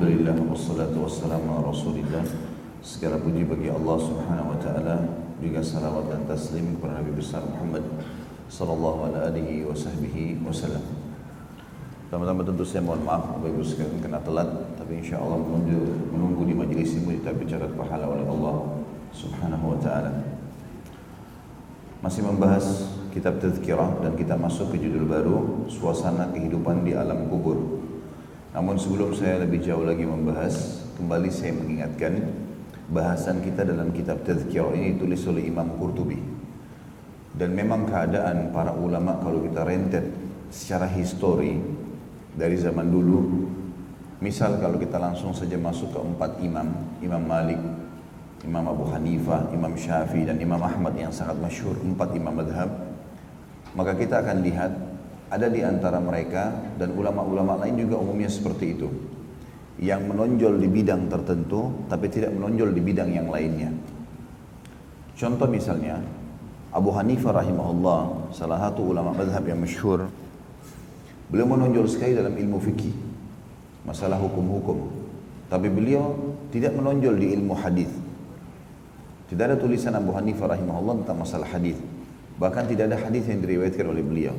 Alhamdulillah wassalatu wassalamu ala rasulillah. Segala puji bagi Allah subhanahu wa ta'ala Juga salawat dan taslim kepada Nabi besar Muhammad Sallallahu alaihi wasallam. Pertama-tama tentu saya mohon maaf Bapak Ibu sekalian kena telat Tapi insya Allah menunggu, menunggu di majlis ini Kita bicara pahala oleh Allah subhanahu wa ta'ala. Masih membahas kitab tazkirah Dan kita masuk ke judul baru Suasana kehidupan di alam kubur namun sebelum saya lebih jauh lagi membahas, kembali saya mengingatkan bahasan kita dalam kitab Tazkirah ini ditulis oleh Imam Qurtubi. Dan memang keadaan para ulama kalau kita rentet secara histori dari zaman dulu, misal kalau kita langsung saja masuk ke empat imam, Imam Malik, Imam Abu Hanifah, Imam Syafi'i dan Imam Ahmad yang sangat masyhur, empat imam madhab, maka kita akan lihat ada di antara mereka dan ulama-ulama lain juga umumnya seperti itu. Yang menonjol di bidang tertentu tapi tidak menonjol di bidang yang lainnya. Contoh misalnya Abu Hanifah rahimahullah salah satu ulama madhab yang masyhur beliau menonjol sekali dalam ilmu fikih masalah hukum-hukum tapi beliau tidak menonjol di ilmu hadis tidak ada tulisan Abu Hanifah rahimahullah tentang masalah hadis bahkan tidak ada hadis yang diriwayatkan oleh beliau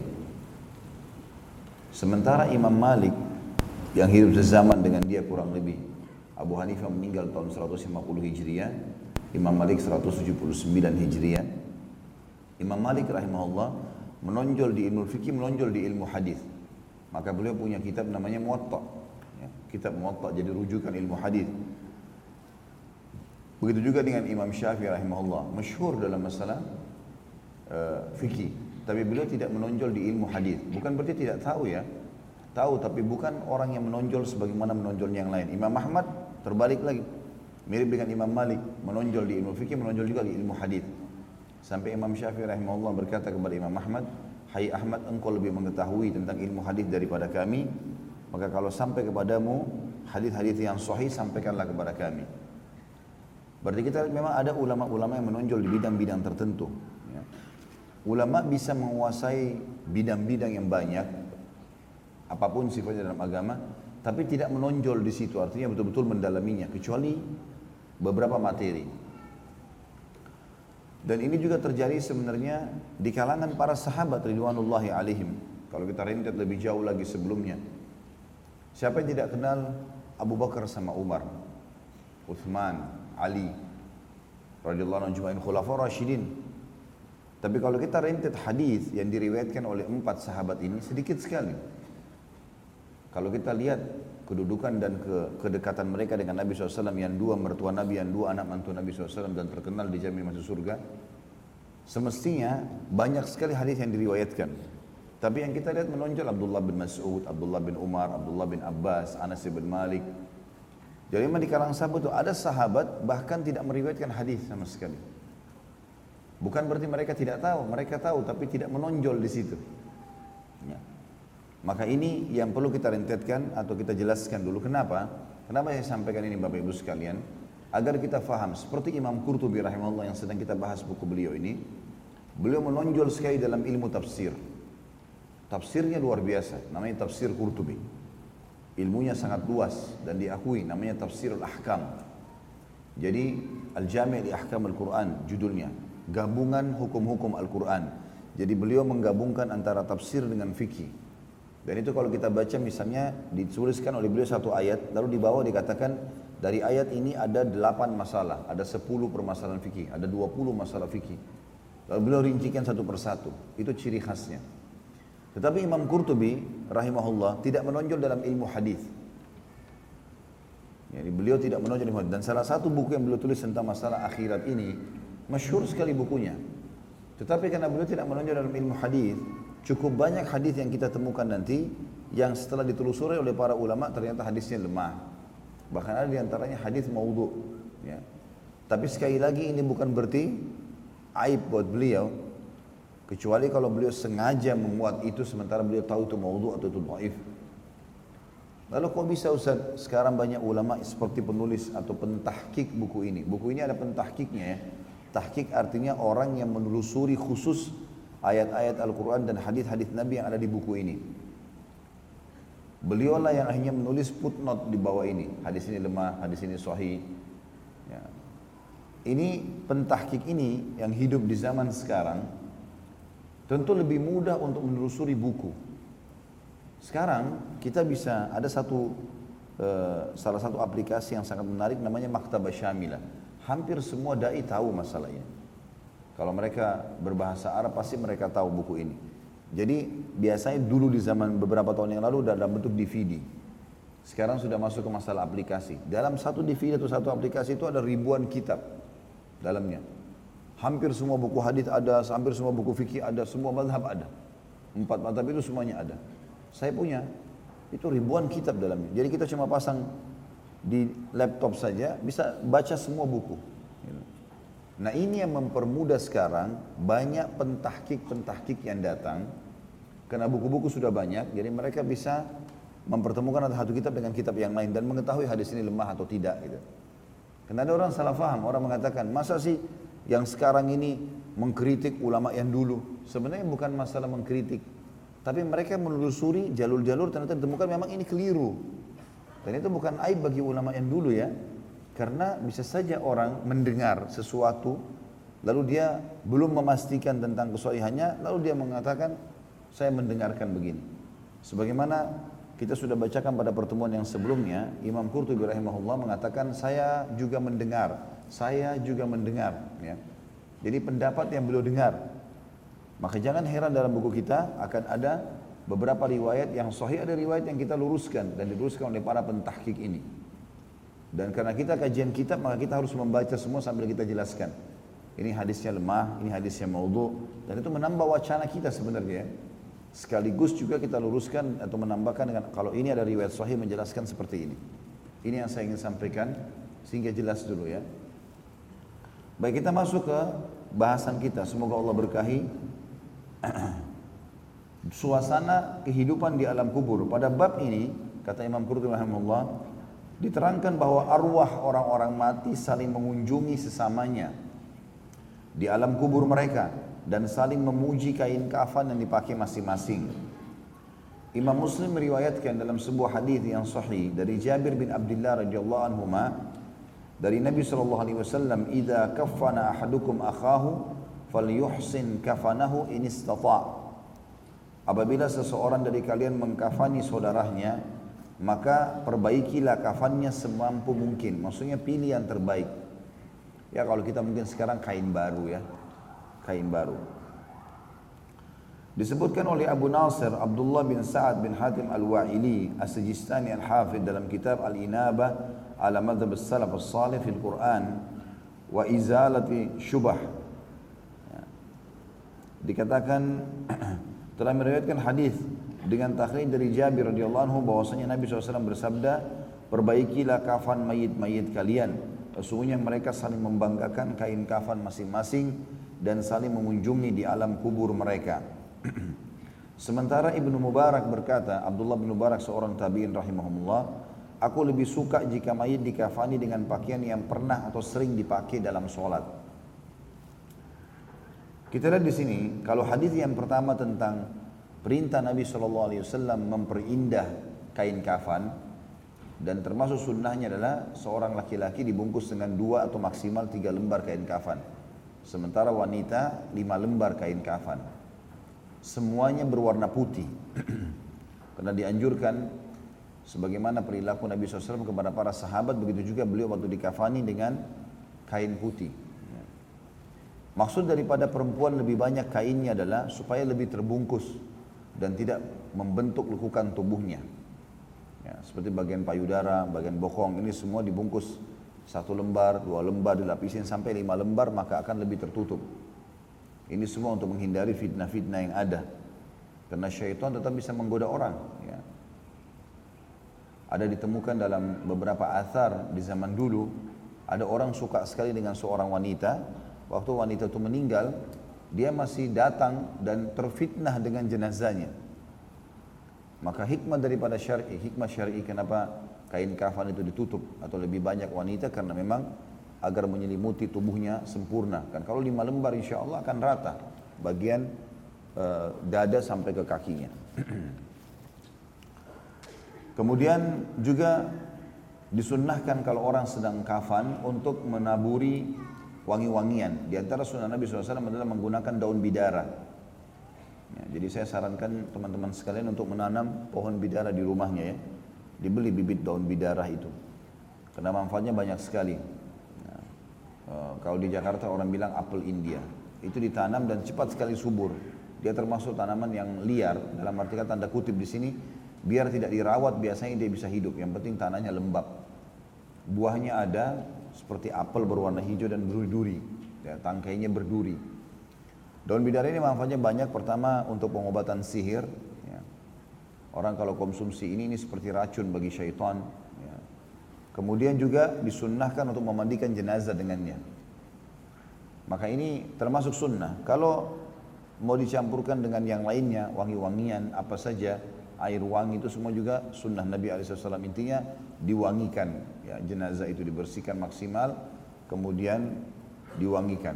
Sementara Imam Malik yang hidup sezaman dengan dia kurang lebih Abu Hanifah meninggal tahun 150 Hijriah, Imam Malik 179 Hijriah. Imam Malik rahimahullah menonjol di ilmu fikih, menonjol di ilmu hadis. Maka beliau punya kitab namanya Muwatta. Ya, kitab Muwatta jadi rujukan ilmu hadis. Begitu juga dengan Imam Syafi'i rahimahullah, masyhur dalam masalah uh, fikih. Tapi beliau tidak menonjol di ilmu hadis. Bukan berarti tidak tahu ya. Tahu tapi bukan orang yang menonjol sebagaimana menonjolnya yang lain. Imam Ahmad terbalik lagi. Mirip dengan Imam Malik, menonjol di ilmu fikih, menonjol juga di ilmu hadis. Sampai Imam Syafi'i rahimahullah berkata kepada Imam Ahmad, "Hai Ahmad, engkau lebih mengetahui tentang ilmu hadis daripada kami, maka kalau sampai kepadamu hadis-hadis yang sahih sampaikanlah kepada kami." Berarti kita memang ada ulama-ulama yang menonjol di bidang-bidang tertentu. Ulama bisa menguasai bidang-bidang yang banyak, apa pun sifatnya dalam agama, tapi tidak menonjol di situ, artinya betul-betul mendalaminya, kecuali beberapa materi. Dan ini juga terjadi sebenarnya di kalangan para sahabat Ridwanullahi alaihim. Kalau kita rentet lebih jauh lagi sebelumnya. Siapa yang tidak kenal Abu Bakar sama Umar, Uthman, Ali, radhiyallahu anhu khulafaur rasyidin tapi kalau kita rentet hadis yang diriwayatkan oleh empat sahabat ini sedikit sekali. Kalau kita lihat kedudukan dan ke, kedekatan mereka dengan Nabi SAW yang dua mertua Nabi, yang dua anak mantu Nabi SAW dan terkenal di jamin masuk surga, semestinya banyak sekali hadis yang diriwayatkan. Tapi yang kita lihat menonjol Abdullah bin Mas'ud, Abdullah bin Umar, Abdullah bin Abbas, Anas bin Malik. Jadi memang di kalangan sahabat itu ada sahabat bahkan tidak meriwayatkan hadis sama sekali. Bukan berarti mereka tidak tahu, mereka tahu tapi tidak menonjol di situ. Ya. Maka ini yang perlu kita rentetkan atau kita jelaskan dulu. Kenapa? Kenapa saya sampaikan ini Bapak Ibu sekalian? Agar kita faham, seperti Imam Qurtubi rahimahullah yang sedang kita bahas buku beliau ini, beliau menonjol sekali dalam ilmu tafsir. Tafsirnya luar biasa, namanya tafsir Qurtubi. Ilmunya sangat luas dan diakui, namanya tafsirul ahkam. Jadi, Al-Jami' li Ahkam Al-Quran judulnya gabungan hukum-hukum Al-Quran. Jadi beliau menggabungkan antara tafsir dengan fikih. Dan itu kalau kita baca misalnya dituliskan oleh beliau satu ayat, lalu di bawah dikatakan dari ayat ini ada delapan masalah, ada sepuluh permasalahan fikih, ada dua puluh masalah fikih. Lalu beliau rincikan satu persatu, itu ciri khasnya. Tetapi Imam Qurtubi rahimahullah tidak menonjol dalam ilmu hadis. Jadi beliau tidak menonjol ilmu hadis. Dan salah satu buku yang beliau tulis tentang masalah akhirat ini Masyhur sekali bukunya. Tetapi karena beliau tidak menonjol dalam ilmu hadis, cukup banyak hadis yang kita temukan nanti yang setelah ditelusuri oleh para ulama ternyata hadisnya lemah. Bahkan ada di antaranya hadis maudhu. Ya. Tapi sekali lagi ini bukan berarti aib buat beliau. Kecuali kalau beliau sengaja memuat itu sementara beliau tahu itu maudhu atau itu dhaif. Lalu kok bisa Ustaz sekarang banyak ulama seperti penulis atau pentahkik buku ini. Buku ini ada pentahkiknya ya. Tahkik artinya orang yang menelusuri khusus ayat-ayat Al-Quran dan hadis-hadis Nabi yang ada di buku ini. Beliaulah yang akhirnya menulis footnote di bawah ini. Hadis ini lemah, hadis ini sahih. Ya. Ini pentahkik ini yang hidup di zaman sekarang tentu lebih mudah untuk menelusuri buku. Sekarang kita bisa ada satu uh, salah satu aplikasi yang sangat menarik namanya Maktabah Syamilah. Hampir semua dai tahu masalah ini. Kalau mereka berbahasa Arab pasti mereka tahu buku ini. Jadi biasanya dulu di zaman beberapa tahun yang lalu dalam bentuk DVD. Sekarang sudah masuk ke masalah aplikasi. Dalam satu DVD atau satu aplikasi itu ada ribuan kitab dalamnya. Hampir semua buku hadis ada, hampir semua buku fikih ada, semua madhab ada. Empat madhab itu semuanya ada. Saya punya, itu ribuan kitab dalamnya. Jadi kita cuma pasang di laptop saja, bisa baca semua buku. Nah ini yang mempermudah sekarang banyak pentahkik-pentahkik yang datang karena buku-buku sudah banyak, jadi mereka bisa mempertemukan satu kitab dengan kitab yang lain dan mengetahui hadis ini lemah atau tidak gitu. Karena ada orang salah faham, orang mengatakan masa sih yang sekarang ini mengkritik ulama yang dulu. Sebenarnya bukan masalah mengkritik, tapi mereka menelusuri jalur-jalur ternyata ditemukan memang ini keliru. Dan itu bukan aib bagi ulama yang dulu ya, karena bisa saja orang mendengar sesuatu lalu dia belum memastikan tentang kesohihannya, lalu dia mengatakan saya mendengarkan begini. Sebagaimana kita sudah bacakan pada pertemuan yang sebelumnya, Imam Qurtubi rahimahullah mengatakan saya juga mendengar, saya juga mendengar. Ya. Jadi pendapat yang beliau dengar. Maka jangan heran dalam buku kita akan ada beberapa riwayat yang sahih ada riwayat yang kita luruskan dan diluruskan oleh para pentahkik ini. Dan karena kita kajian kitab maka kita harus membaca semua sambil kita jelaskan. Ini hadisnya lemah, ini hadisnya maudhu dan itu menambah wacana kita sebenarnya. Ya. Sekaligus juga kita luruskan atau menambahkan dengan kalau ini ada riwayat sahih menjelaskan seperti ini. Ini yang saya ingin sampaikan sehingga jelas dulu ya. Baik kita masuk ke bahasan kita. Semoga Allah berkahi suasana kehidupan di alam kubur. Pada bab ini kata Imam Qurtubi rahimahullah diterangkan bahwa arwah orang-orang mati saling mengunjungi sesamanya di alam kubur mereka dan saling memuji kain kafan yang dipakai masing-masing. Imam Muslim meriwayatkan dalam sebuah hadis yang sahih dari Jabir bin Abdullah radhiyallahu anhu dari Nabi sallallahu alaihi wasallam, "Idza kaffana ahadukum akhahu falyuhsin kafanahu in istata'." Apabila seseorang dari kalian mengkafani saudaranya, maka perbaikilah kafannya semampu mungkin. Maksudnya pilih yang terbaik. Ya kalau kita mungkin sekarang kain baru ya, kain baru. Disebutkan oleh Abu Nasir Abdullah bin Sa'ad bin Hatim Al-Wa'ili As-Sijistani Al-Hafidh dalam kitab Al-Inabah ala madhab salaf as-salih fil Quran wa izalati syubah. Ya. Dikatakan telah meriwayatkan hadis dengan takhrij dari Jabir radhiyallahu anhu bahwasanya Nabi SAW bersabda, "Perbaikilah kafan mayit-mayit kalian. Sesungguhnya mereka saling membanggakan kain kafan masing-masing dan saling mengunjungi di alam kubur mereka. Sementara Ibnu Mubarak berkata, Abdullah bin Mubarak seorang tabi'in rahimahumullah, aku lebih suka jika mayit dikafani dengan pakaian yang pernah atau sering dipakai dalam sholat. Kita lihat di sini, kalau hadis yang pertama tentang perintah Nabi SAW memperindah kain kafan, dan termasuk sunnahnya adalah seorang laki-laki dibungkus dengan dua atau maksimal tiga lembar kain kafan. Sementara wanita lima lembar kain kafan. Semuanya berwarna putih. Karena dianjurkan sebagaimana perilaku Nabi SAW kepada para sahabat begitu juga beliau waktu dikafani dengan kain putih. Maksud daripada perempuan lebih banyak kainnya adalah supaya lebih terbungkus dan tidak membentuk lekukan tubuhnya. Ya, seperti bagian payudara, bagian bokong ini semua dibungkus satu lembar, dua lembar dilapisin sampai lima lembar maka akan lebih tertutup. Ini semua untuk menghindari fitnah-fitnah yang ada. Karena syaitan tetap bisa menggoda orang. Ya. Ada ditemukan dalam beberapa athar di zaman dulu, ada orang suka sekali dengan seorang wanita, waktu wanita itu meninggal, dia masih datang dan terfitnah dengan jenazahnya. Maka hikmah daripada syar'i, hikmah syar'i kenapa kain kafan itu ditutup atau lebih banyak wanita karena memang agar menyelimuti tubuhnya sempurna. Kan kalau lima lembar insya Allah akan rata bagian uh, dada sampai ke kakinya. Kemudian juga disunnahkan kalau orang sedang kafan untuk menaburi wangi-wangian. Di antara sunnah Nabi SAW adalah menggunakan daun bidara. Ya, jadi saya sarankan teman-teman sekalian untuk menanam pohon bidara di rumahnya ya. Dibeli bibit daun bidara itu. Karena manfaatnya banyak sekali. Ya, uh, kalau di Jakarta orang bilang apel India. Itu ditanam dan cepat sekali subur. Dia termasuk tanaman yang liar dalam arti kata tanda kutip di sini biar tidak dirawat biasanya dia bisa hidup. Yang penting tanahnya lembab. Buahnya ada seperti apel berwarna hijau dan berduri. Ya, tangkainya berduri. Daun bidara ini manfaatnya banyak. Pertama untuk pengobatan sihir. Ya. Orang kalau konsumsi ini ini seperti racun bagi syaitan. Ya. Kemudian juga disunnahkan untuk memandikan jenazah dengannya. Maka ini termasuk sunnah. Kalau mau dicampurkan dengan yang lainnya, wangi-wangian, apa saja, air wangi itu semua juga sunnah Nabi SAW intinya diwangikan ya jenazah itu dibersihkan maksimal kemudian diwangikan.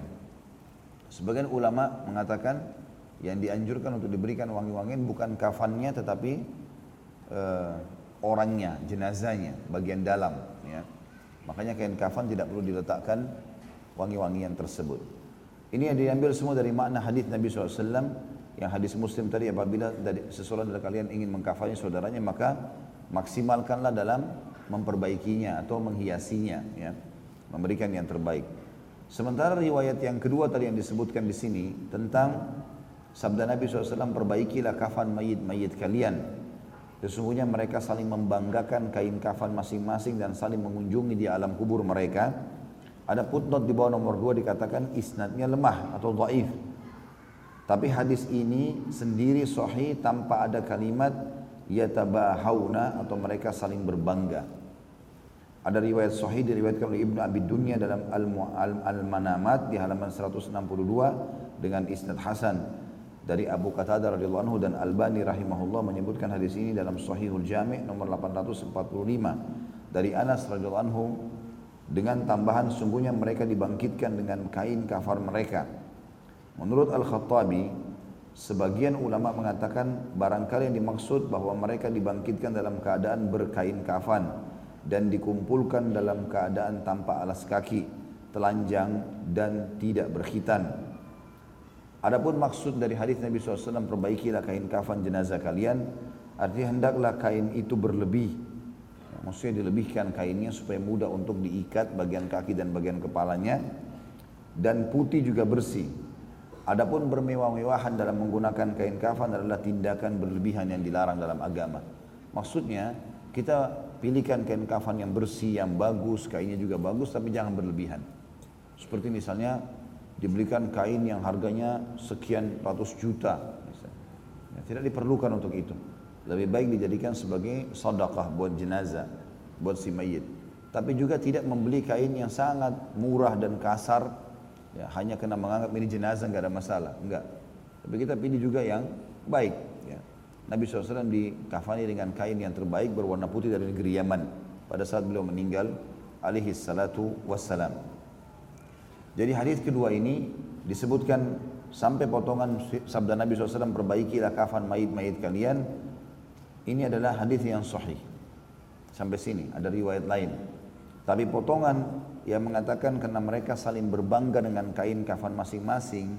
Sebagian ulama mengatakan yang dianjurkan untuk diberikan wangi-wangian bukan kafannya tetapi uh, orangnya jenazahnya bagian dalam ya. Makanya kain kafan tidak perlu diletakkan wangi-wangian tersebut. Ini yang diambil semua dari makna hadis Nabi SAW yang hadis Muslim tadi apabila dari, seseorang dari kalian ingin mengkafani saudaranya maka maksimalkanlah dalam memperbaikinya atau menghiasinya ya memberikan yang terbaik. Sementara riwayat yang kedua tadi yang disebutkan di sini tentang sabda Nabi SAW perbaikilah kafan mayit-mayit kalian. Sesungguhnya mereka saling membanggakan kain kafan masing-masing dan saling mengunjungi di alam kubur mereka. Ada footnote di bawah nomor dua dikatakan isnadnya lemah atau dhaif. Tapi hadis ini sendiri sahih tanpa ada kalimat yatabahawna atau mereka saling berbangga. Ada riwayat sahih diriwayatkan oleh Ibnu Abi Dunya dalam Al-Manamat di halaman 162 dengan isnad hasan dari Abu Qatadah radhiyallahu anhu dan Albani rahimahullah menyebutkan hadis ini dalam Sahihul Jami' nomor 845 dari Anas radhiyallahu anhu dengan tambahan sungguhnya mereka dibangkitkan dengan kain kafar mereka. Menurut Al-Khattabi, sebagian ulama mengatakan barangkali yang dimaksud bahwa mereka dibangkitkan dalam keadaan berkain kafan dan dikumpulkan dalam keadaan tanpa alas kaki, telanjang dan tidak berkhitan. Adapun maksud dari hadis Nabi SAW perbaikilah kain kafan jenazah kalian, artinya hendaklah kain itu berlebih Maksudnya dilebihkan kainnya supaya mudah untuk diikat bagian kaki dan bagian kepalanya dan putih juga bersih. Adapun bermewah-mewahan dalam menggunakan kain kafan adalah tindakan berlebihan yang dilarang dalam agama. Maksudnya kita pilihkan kain kafan yang bersih, yang bagus, kainnya juga bagus tapi jangan berlebihan. Seperti misalnya dibelikan kain yang harganya sekian ratus juta. Ya, tidak diperlukan untuk itu. Lebih baik dijadikan sebagai sedekah buat jenazah, buat si mayit. Tapi juga tidak membeli kain yang sangat murah dan kasar, ya, hanya kena menganggap ini jenazah nggak ada masalah, enggak. Tapi kita pilih juga yang baik. Ya. Nabi SAW dikafani dengan kain yang terbaik berwarna putih dari negeri Yaman pada saat beliau meninggal alaihi salatu wassalam. Jadi hadis kedua ini disebutkan sampai potongan sabda Nabi SAW perbaikilah kafan mayit-mayit kalian ini adalah hadis yang sahih. Sampai sini ada riwayat lain. Tapi potongan yang mengatakan karena mereka saling berbangga dengan kain kafan masing-masing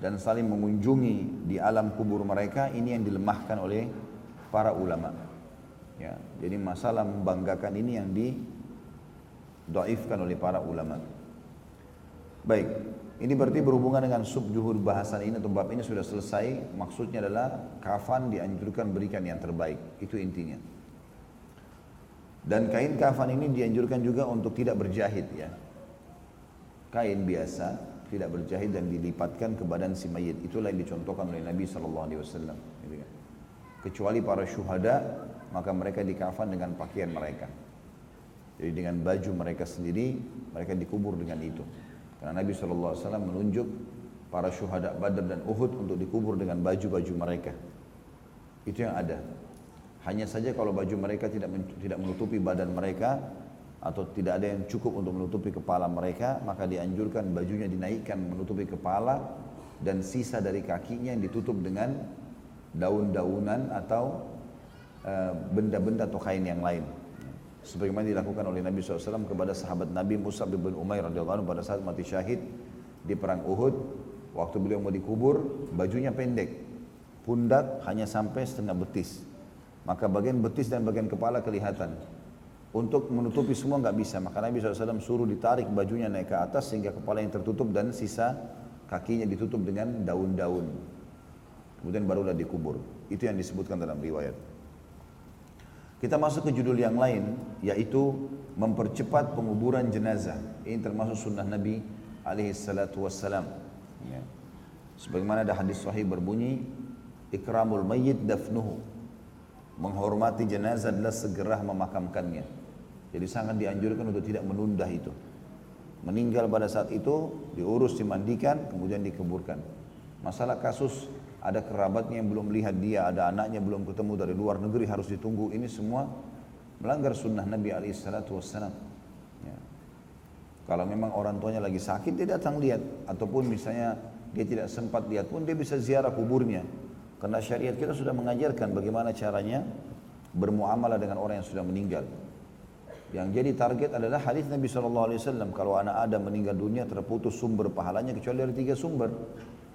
dan saling mengunjungi di alam kubur mereka ini yang dilemahkan oleh para ulama. Ya, jadi masalah membanggakan ini yang didoifkan oleh para ulama. Baik, ini berarti berhubungan dengan subjuhur bahasan ini atau bab ini sudah selesai. Maksudnya adalah kafan dianjurkan berikan yang terbaik. Itu intinya. Dan kain kafan ini dianjurkan juga untuk tidak berjahit ya. Kain biasa tidak berjahit dan dilipatkan ke badan si mayit. Itulah yang dicontohkan oleh Nabi Shallallahu Alaihi Wasallam. Gitu kan. Kecuali para syuhada, maka mereka dikafan dengan pakaian mereka. Jadi dengan baju mereka sendiri, mereka dikubur dengan itu. Karena Nabi SAW menunjuk para syuhada Badar dan Uhud untuk dikubur dengan baju-baju mereka. Itu yang ada. Hanya saja kalau baju mereka tidak tidak menutupi badan mereka atau tidak ada yang cukup untuk menutupi kepala mereka, maka dianjurkan bajunya dinaikkan menutupi kepala dan sisa dari kakinya yang ditutup dengan daun-daunan atau eh, benda-benda atau kain yang lain. Sebagaimana dilakukan oleh Nabi SAW kepada sahabat Nabi Musa bin Umair radhiyallahu anhu pada saat mati syahid di perang Uhud. Waktu beliau mau dikubur, bajunya pendek, pundak hanya sampai setengah betis. Maka bagian betis dan bagian kepala kelihatan. Untuk menutupi semua nggak bisa. Maka Nabi SAW suruh ditarik bajunya naik ke atas sehingga kepala yang tertutup dan sisa kakinya ditutup dengan daun-daun. Kemudian barulah dikubur. Itu yang disebutkan dalam riwayat. Kita masuk ke judul yang lain yaitu mempercepat penguburan jenazah. Ini termasuk sunnah Nabi alaihi salatu wassalam. Ya. Sebagaimana ada hadis sahih berbunyi ikramul mayyit dafnuhu. Menghormati jenazah adalah segera memakamkannya. Jadi sangat dianjurkan untuk tidak menunda itu. Meninggal pada saat itu, diurus, dimandikan, kemudian dikeburkan. Masalah kasus ada kerabatnya yang belum melihat dia, ada anaknya belum ketemu dari luar negeri harus ditunggu. Ini semua melanggar sunnah Nabi Alaihissalatu Wassalam. Ya. Kalau memang orang tuanya lagi sakit, dia datang lihat. Ataupun misalnya dia tidak sempat lihat pun, dia bisa ziarah kuburnya. Karena syariat kita sudah mengajarkan bagaimana caranya bermuamalah dengan orang yang sudah meninggal. Yang jadi target adalah hadis Nabi SAW. Kalau anak Adam meninggal dunia terputus sumber pahalanya kecuali dari tiga sumber.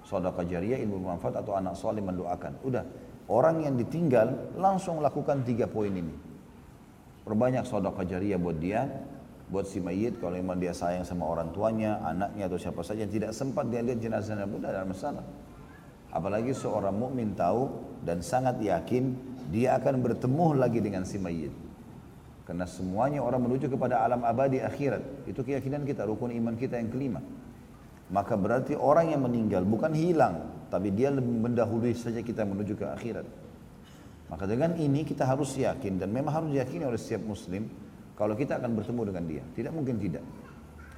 Sadaqah jariyah, ilmu manfaat atau anak soleh mendoakan. Udah. Orang yang ditinggal langsung lakukan tiga poin ini. Perbanyak sadaqah jariyah buat dia, buat si mayit kalau memang dia sayang sama orang tuanya, anaknya atau siapa saja yang tidak sempat dia lihat jenazahnya pun tidak ada masalah. Apalagi seorang mukmin tahu dan sangat yakin dia akan bertemu lagi dengan si mayit. Karena semuanya orang menuju kepada alam abadi akhirat. Itu keyakinan kita, rukun iman kita yang kelima. Maka berarti orang yang meninggal bukan hilang, tapi dia lebih mendahului saja kita menuju ke akhirat. Maka dengan ini kita harus yakin dan memang harus diyakini oleh setiap muslim kalau kita akan bertemu dengan dia. Tidak mungkin tidak.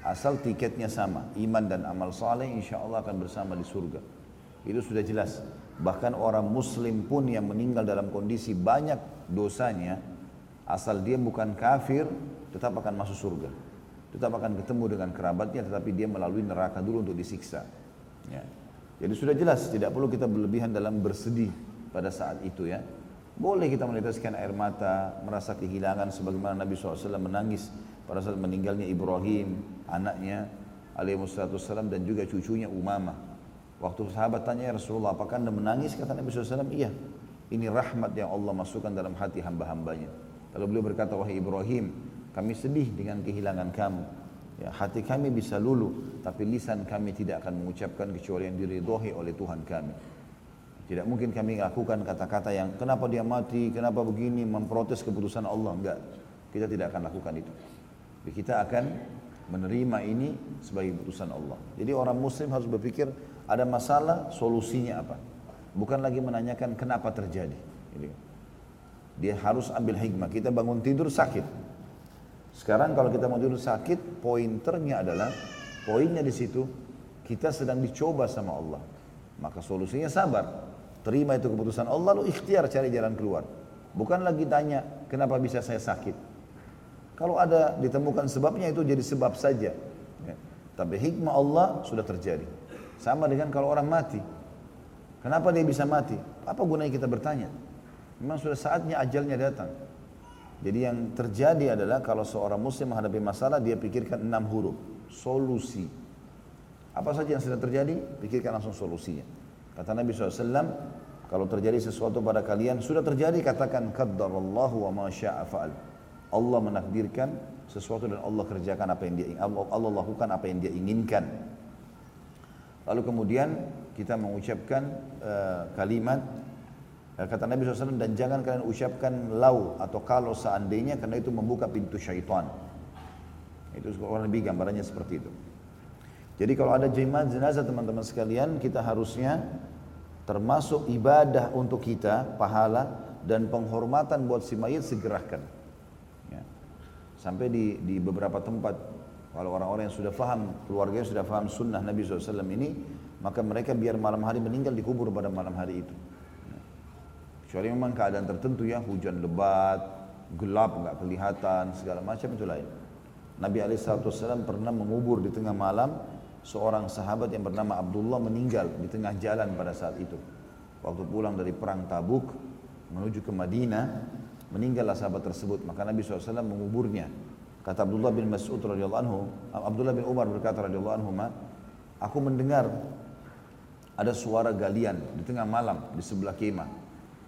Asal tiketnya sama, iman dan amal saleh insya Allah akan bersama di surga. Itu sudah jelas. Bahkan orang muslim pun yang meninggal dalam kondisi banyak dosanya, Asal dia bukan kafir, tetap akan masuk surga. Tetap akan ketemu dengan kerabatnya, tetapi dia melalui neraka dulu untuk disiksa. Ya. Jadi sudah jelas, tidak perlu kita berlebihan dalam bersedih pada saat itu ya. Boleh kita meneteskan air mata, merasa kehilangan sebagaimana Nabi SAW menangis pada saat meninggalnya Ibrahim, anaknya alaihissalam dan juga cucunya Umamah. Waktu sahabat tanya ya Rasulullah, apakah anda menangis? Kata Nabi SAW, iya. Ini rahmat yang Allah masukkan dalam hati hamba-hambanya. Lalu beliau berkata, wahai Ibrahim, kami sedih dengan kehilangan kamu. Ya, hati kami bisa lulu, tapi lisan kami tidak akan mengucapkan kecuali yang diridhoi oleh Tuhan kami. Tidak mungkin kami lakukan kata-kata yang kenapa dia mati, kenapa begini, memprotes keputusan Allah. Enggak, kita tidak akan lakukan itu. Kita akan menerima ini sebagai keputusan Allah. Jadi orang muslim harus berpikir ada masalah, solusinya apa. Bukan lagi menanyakan kenapa terjadi. Dia harus ambil hikmah. Kita bangun tidur sakit. Sekarang kalau kita mau tidur sakit, pointernya adalah poinnya di situ kita sedang dicoba sama Allah. Maka solusinya sabar. Terima itu keputusan Allah, lalu ikhtiar cari jalan keluar. Bukan lagi tanya, kenapa bisa saya sakit? Kalau ada ditemukan sebabnya itu jadi sebab saja. Ya. Tapi hikmah Allah sudah terjadi. Sama dengan kalau orang mati. Kenapa dia bisa mati? Apa gunanya kita bertanya? Memang sudah saatnya ajalnya datang. Jadi yang terjadi adalah kalau seorang muslim menghadapi masalah dia pikirkan enam huruf, solusi. Apa saja yang sudah terjadi, pikirkan langsung solusinya. Kata Nabi SAW, kalau terjadi sesuatu pada kalian, sudah terjadi katakan qaddarallahu wa ma syaa fa'al. Allah menakdirkan sesuatu dan Allah kerjakan apa yang dia Allah, Allah lakukan apa yang dia inginkan. Lalu kemudian kita mengucapkan uh, kalimat Eh, kata Nabi SAW, dan jangan kalian ucapkan lau atau kalau seandainya karena itu membuka pintu syaitan. Itu orang lebih gambarannya seperti itu. Jadi kalau ada jemaah jenazah teman-teman sekalian, kita harusnya termasuk ibadah untuk kita, pahala dan penghormatan buat si mayit segerakan. Ya. Sampai di, di beberapa tempat, kalau orang-orang yang sudah faham, keluarganya sudah faham sunnah Nabi SAW ini, maka mereka biar malam hari meninggal dikubur pada malam hari itu. Kecuali memang keadaan tertentu ya, hujan lebat, gelap, nggak kelihatan, segala macam itu lain. Nabi SAW pernah mengubur di tengah malam seorang sahabat yang bernama Abdullah meninggal di tengah jalan pada saat itu. Waktu pulang dari perang Tabuk menuju ke Madinah, meninggallah sahabat tersebut. Maka Nabi SAW menguburnya. Kata Abdullah bin Mas'ud radhiyallahu anhu, Abdullah bin Umar berkata radhiyallahu anhu, aku mendengar ada suara galian di tengah malam di sebelah kemah.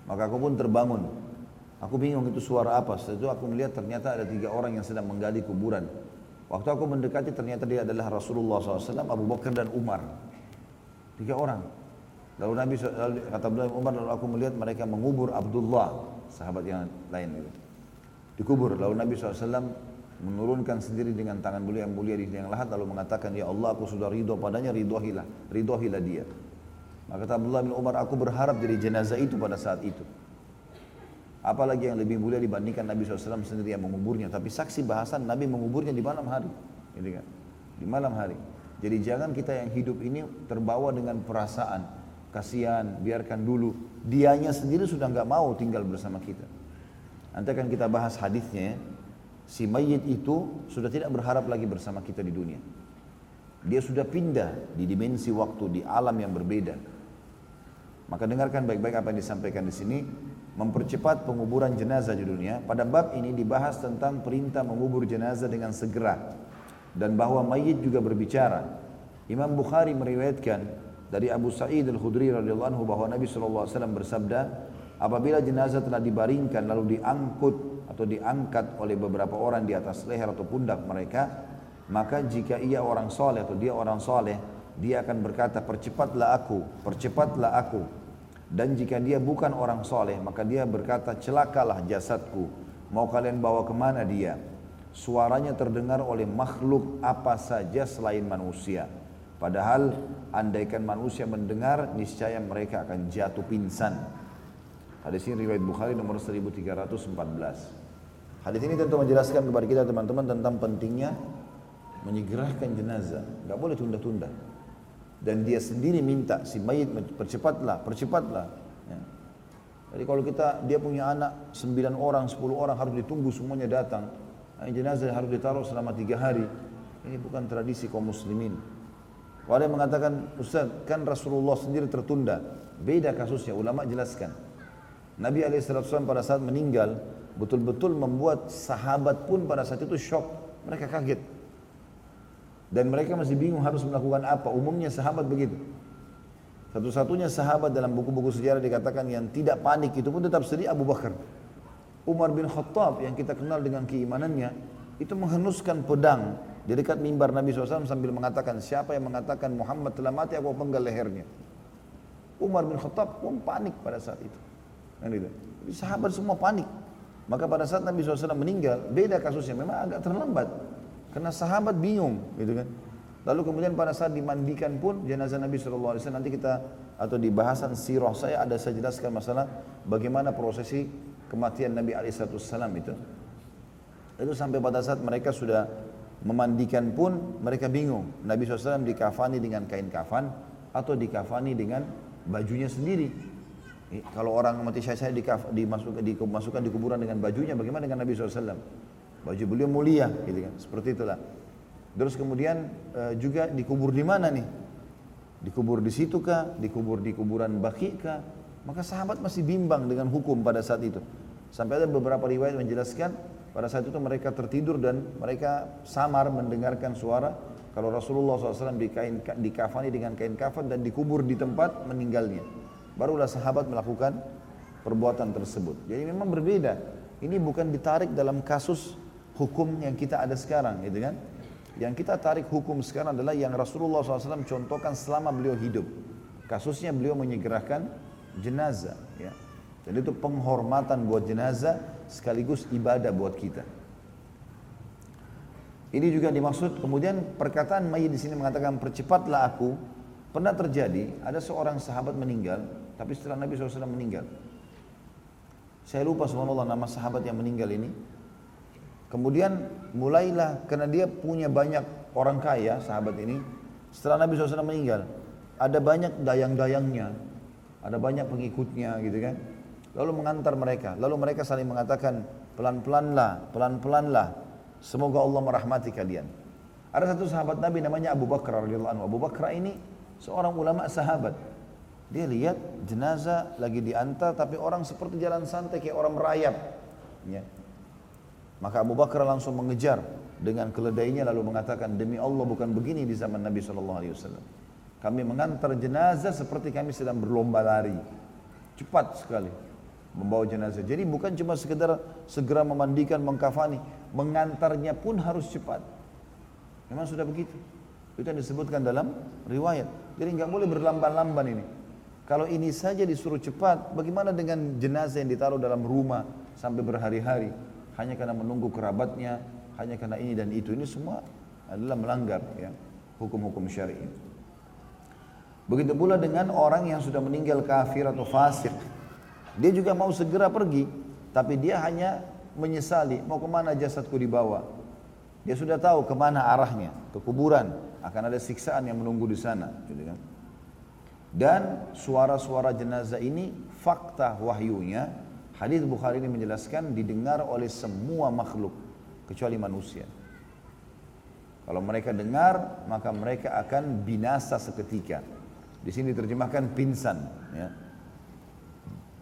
Maka aku pun terbangun. Aku bingung itu suara apa. Setelah itu aku melihat ternyata ada tiga orang yang sedang menggali kuburan. Waktu aku mendekati ternyata dia adalah Rasulullah SAW, Abu Bakar dan Umar. Tiga orang. Lalu Nabi kata Abdullah bin Umar, lalu aku melihat mereka mengubur Abdullah, sahabat yang lain itu. Dikubur. Lalu Nabi SAW menurunkan sendiri dengan tangan beliau yang mulia di yang lahat lalu mengatakan ya Allah aku sudah ridho padanya ridhohilah ridhohilah dia maka kata Abdullah bin Umar, aku berharap jadi jenazah itu pada saat itu. Apalagi yang lebih mulia dibandingkan Nabi SAW sendiri yang menguburnya. Tapi saksi bahasan Nabi menguburnya di malam hari. Gitu kan? Di malam hari. Jadi jangan kita yang hidup ini terbawa dengan perasaan. Kasihan, biarkan dulu. Dianya sendiri sudah nggak mau tinggal bersama kita. Nanti akan kita bahas hadisnya ya. Si mayit itu sudah tidak berharap lagi bersama kita di dunia. Dia sudah pindah di dimensi waktu, di alam yang berbeda. Maka dengarkan baik-baik apa yang disampaikan di sini. Mempercepat penguburan jenazah di dunia. Pada bab ini dibahas tentang perintah mengubur jenazah dengan segera. Dan bahwa mayit juga berbicara. Imam Bukhari meriwayatkan dari Abu Sa'id al-Khudri radhiyallahu anhu bahwa Nabi SAW bersabda, apabila jenazah telah dibaringkan lalu diangkut atau diangkat oleh beberapa orang di atas leher atau pundak mereka, maka jika ia orang soleh atau dia orang soleh, dia akan berkata percepatlah aku, percepatlah aku. Dan jika dia bukan orang soleh, maka dia berkata celakalah jasadku. Mau kalian bawa ke mana dia? Suaranya terdengar oleh makhluk apa saja selain manusia. Padahal andaikan manusia mendengar, niscaya mereka akan jatuh pingsan. Hadis ini riwayat Bukhari nomor 1314. Hadis ini tentu menjelaskan kepada kita teman-teman tentang pentingnya menyegerakan jenazah. Gak boleh tunda-tunda dan dia sendiri minta si mayit percepatlah, percepatlah. Ya. Jadi kalau kita dia punya anak sembilan orang, sepuluh orang harus ditunggu semuanya datang. Nah, jenazah harus ditaruh selama tiga hari. Ini bukan tradisi kaum muslimin. Ada yang mengatakan, Ustaz, kan Rasulullah sendiri tertunda. Beda kasusnya, ulama jelaskan. Nabi SAW pada saat meninggal, betul-betul membuat sahabat pun pada saat itu shock. Mereka kaget. Dan mereka masih bingung harus melakukan apa. Umumnya sahabat begitu. Satu-satunya sahabat dalam buku-buku sejarah dikatakan yang tidak panik itu pun tetap sedih Abu Bakar. Umar bin Khattab yang kita kenal dengan keimanannya itu menghenuskan pedang di dekat mimbar Nabi SAW sambil mengatakan siapa yang mengatakan Muhammad telah mati aku penggal lehernya. Umar bin Khattab pun panik pada saat itu. Kan itu. Jadi sahabat semua panik. Maka pada saat Nabi SAW meninggal, beda kasusnya, memang agak terlambat. Karena sahabat bingung, gitu kan. Lalu kemudian pada saat dimandikan pun jenazah Nabi SAW nanti kita atau di bahasan sirah saya ada saya jelaskan masalah bagaimana prosesi kematian Nabi SAW itu. Itu sampai pada saat mereka sudah memandikan pun mereka bingung. Nabi SAW dikafani dengan kain kafan atau dikafani dengan bajunya sendiri. Kalau orang mati saya, saya dimasukkan, dimasukkan di kuburan dengan bajunya, bagaimana dengan Nabi SAW? Baju beliau mulia, gitu kan. Seperti itulah. Terus kemudian e, juga dikubur di mana nih? Dikubur di situ kah? Dikubur di kuburan Baki kah? Maka sahabat masih bimbang dengan hukum pada saat itu. Sampai ada beberapa riwayat menjelaskan pada saat itu mereka tertidur dan mereka samar mendengarkan suara kalau Rasulullah SAW dikain, dikafani dengan kain kafan dan dikubur di tempat meninggalnya. Barulah sahabat melakukan perbuatan tersebut. Jadi memang berbeda. Ini bukan ditarik dalam kasus hukum yang kita ada sekarang gitu kan? Yang kita tarik hukum sekarang adalah yang Rasulullah SAW contohkan selama beliau hidup. Kasusnya beliau menyegerakan jenazah ya. Dan itu penghormatan buat jenazah sekaligus ibadah buat kita. Ini juga dimaksud kemudian perkataan mayit di sini mengatakan percepatlah aku. Pernah terjadi ada seorang sahabat meninggal tapi setelah Nabi SAW meninggal saya lupa subhanallah nama sahabat yang meninggal ini Kemudian mulailah karena dia punya banyak orang kaya sahabat ini. Setelah Nabi SAW meninggal, ada banyak dayang-dayangnya, ada banyak pengikutnya gitu kan. Lalu mengantar mereka, lalu mereka saling mengatakan pelan-pelanlah, pelan-pelanlah. Semoga Allah merahmati kalian. Ada satu sahabat Nabi namanya Abu Bakar radhiyallahu anhu. Abu Bakar ini seorang ulama sahabat. Dia lihat jenazah lagi diantar tapi orang seperti jalan santai kayak orang merayap. Ya. Maka Abu Bakar langsung mengejar dengan keledainya lalu mengatakan demi Allah bukan begini di zaman Nabi Shallallahu Alaihi Wasallam. Kami mengantar jenazah seperti kami sedang berlomba lari, cepat sekali membawa jenazah. Jadi bukan cuma sekedar segera memandikan, mengkafani, mengantarnya pun harus cepat. Memang sudah begitu. Itu yang disebutkan dalam riwayat. Jadi nggak boleh berlamban-lamban ini. Kalau ini saja disuruh cepat, bagaimana dengan jenazah yang ditaruh dalam rumah sampai berhari-hari? Hanya karena menunggu kerabatnya, hanya karena ini dan itu. Ini semua adalah melanggar ya, hukum-hukum syari'i. Begitu pula dengan orang yang sudah meninggal kafir atau fasik. Dia juga mau segera pergi, tapi dia hanya menyesali, mau ke mana jasadku dibawa. Dia sudah tahu ke mana arahnya, ke kuburan. Akan ada siksaan yang menunggu di sana. Gitu kan. Dan suara-suara jenazah ini fakta wahyunya hadis Bukhari ini menjelaskan didengar oleh semua makhluk kecuali manusia. Kalau mereka dengar maka mereka akan binasa seketika. Di sini diterjemahkan pingsan. Ya.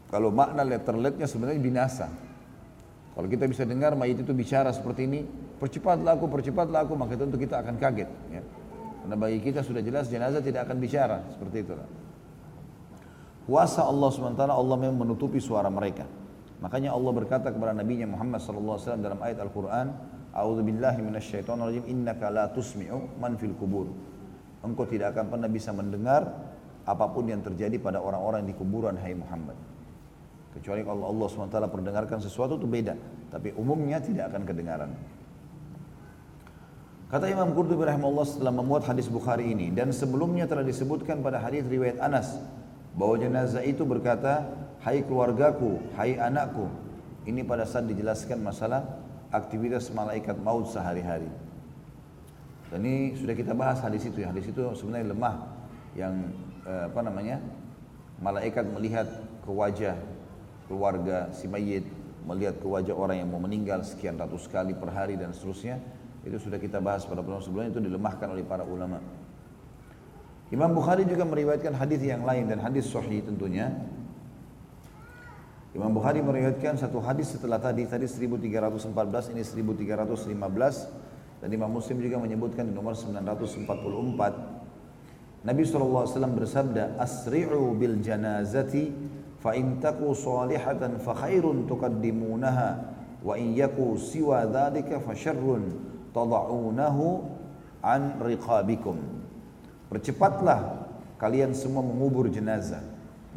Kalau makna letterletnya sebenarnya binasa. Kalau kita bisa dengar mayit itu bicara seperti ini, percepatlah aku, percepatlah aku, maka tentu kita akan kaget. Ya. Karena bagi kita sudah jelas jenazah tidak akan bicara seperti itu. Kuasa Allah SWT Allah memang menutupi suara mereka. Makanya Allah berkata kepada Nabi Muhammad SAW dalam ayat Al-Quran, A'udzu billahi minasyaitonir rajim innaka la tusmi'u man fil kubur. Engkau tidak akan pernah bisa mendengar apa pun yang terjadi pada orang-orang di kuburan hai Muhammad. Kecuali kalau Allah SWT perdengarkan sesuatu itu beda, tapi umumnya tidak akan kedengaran. Kata Imam Qurtubi rahimahullah setelah memuat hadis Bukhari ini dan sebelumnya telah disebutkan pada hadis riwayat Anas bahwa jenazah itu berkata, "Hai keluargaku, hai anakku." Ini pada saat dijelaskan masalah aktivitas malaikat maut sehari-hari. Dan ini sudah kita bahas hadis itu ya. Hadis itu sebenarnya lemah yang eh, apa namanya? Malaikat melihat ke wajah keluarga si mayit, melihat ke wajah orang yang mau meninggal sekian ratus kali per hari dan seterusnya. Itu sudah kita bahas pada pertemuan sebelumnya itu dilemahkan oleh para ulama. Imam Bukhari juga meriwayatkan hadis yang lain dan hadis sahih tentunya. Imam Bukhari meriwayatkan satu hadis setelah tadi, tadi 1314, ini 1315 dan Imam Muslim juga menyebutkan di nomor 944. Nabi SAW bersabda, Asri'u bil janazati fa in taku salihatan fa khairun tuqaddimunaha wa in yaku siwa dhalika fa syarrun tada'unahu an riqabikum. Percepatlah kalian semua mengubur jenazah.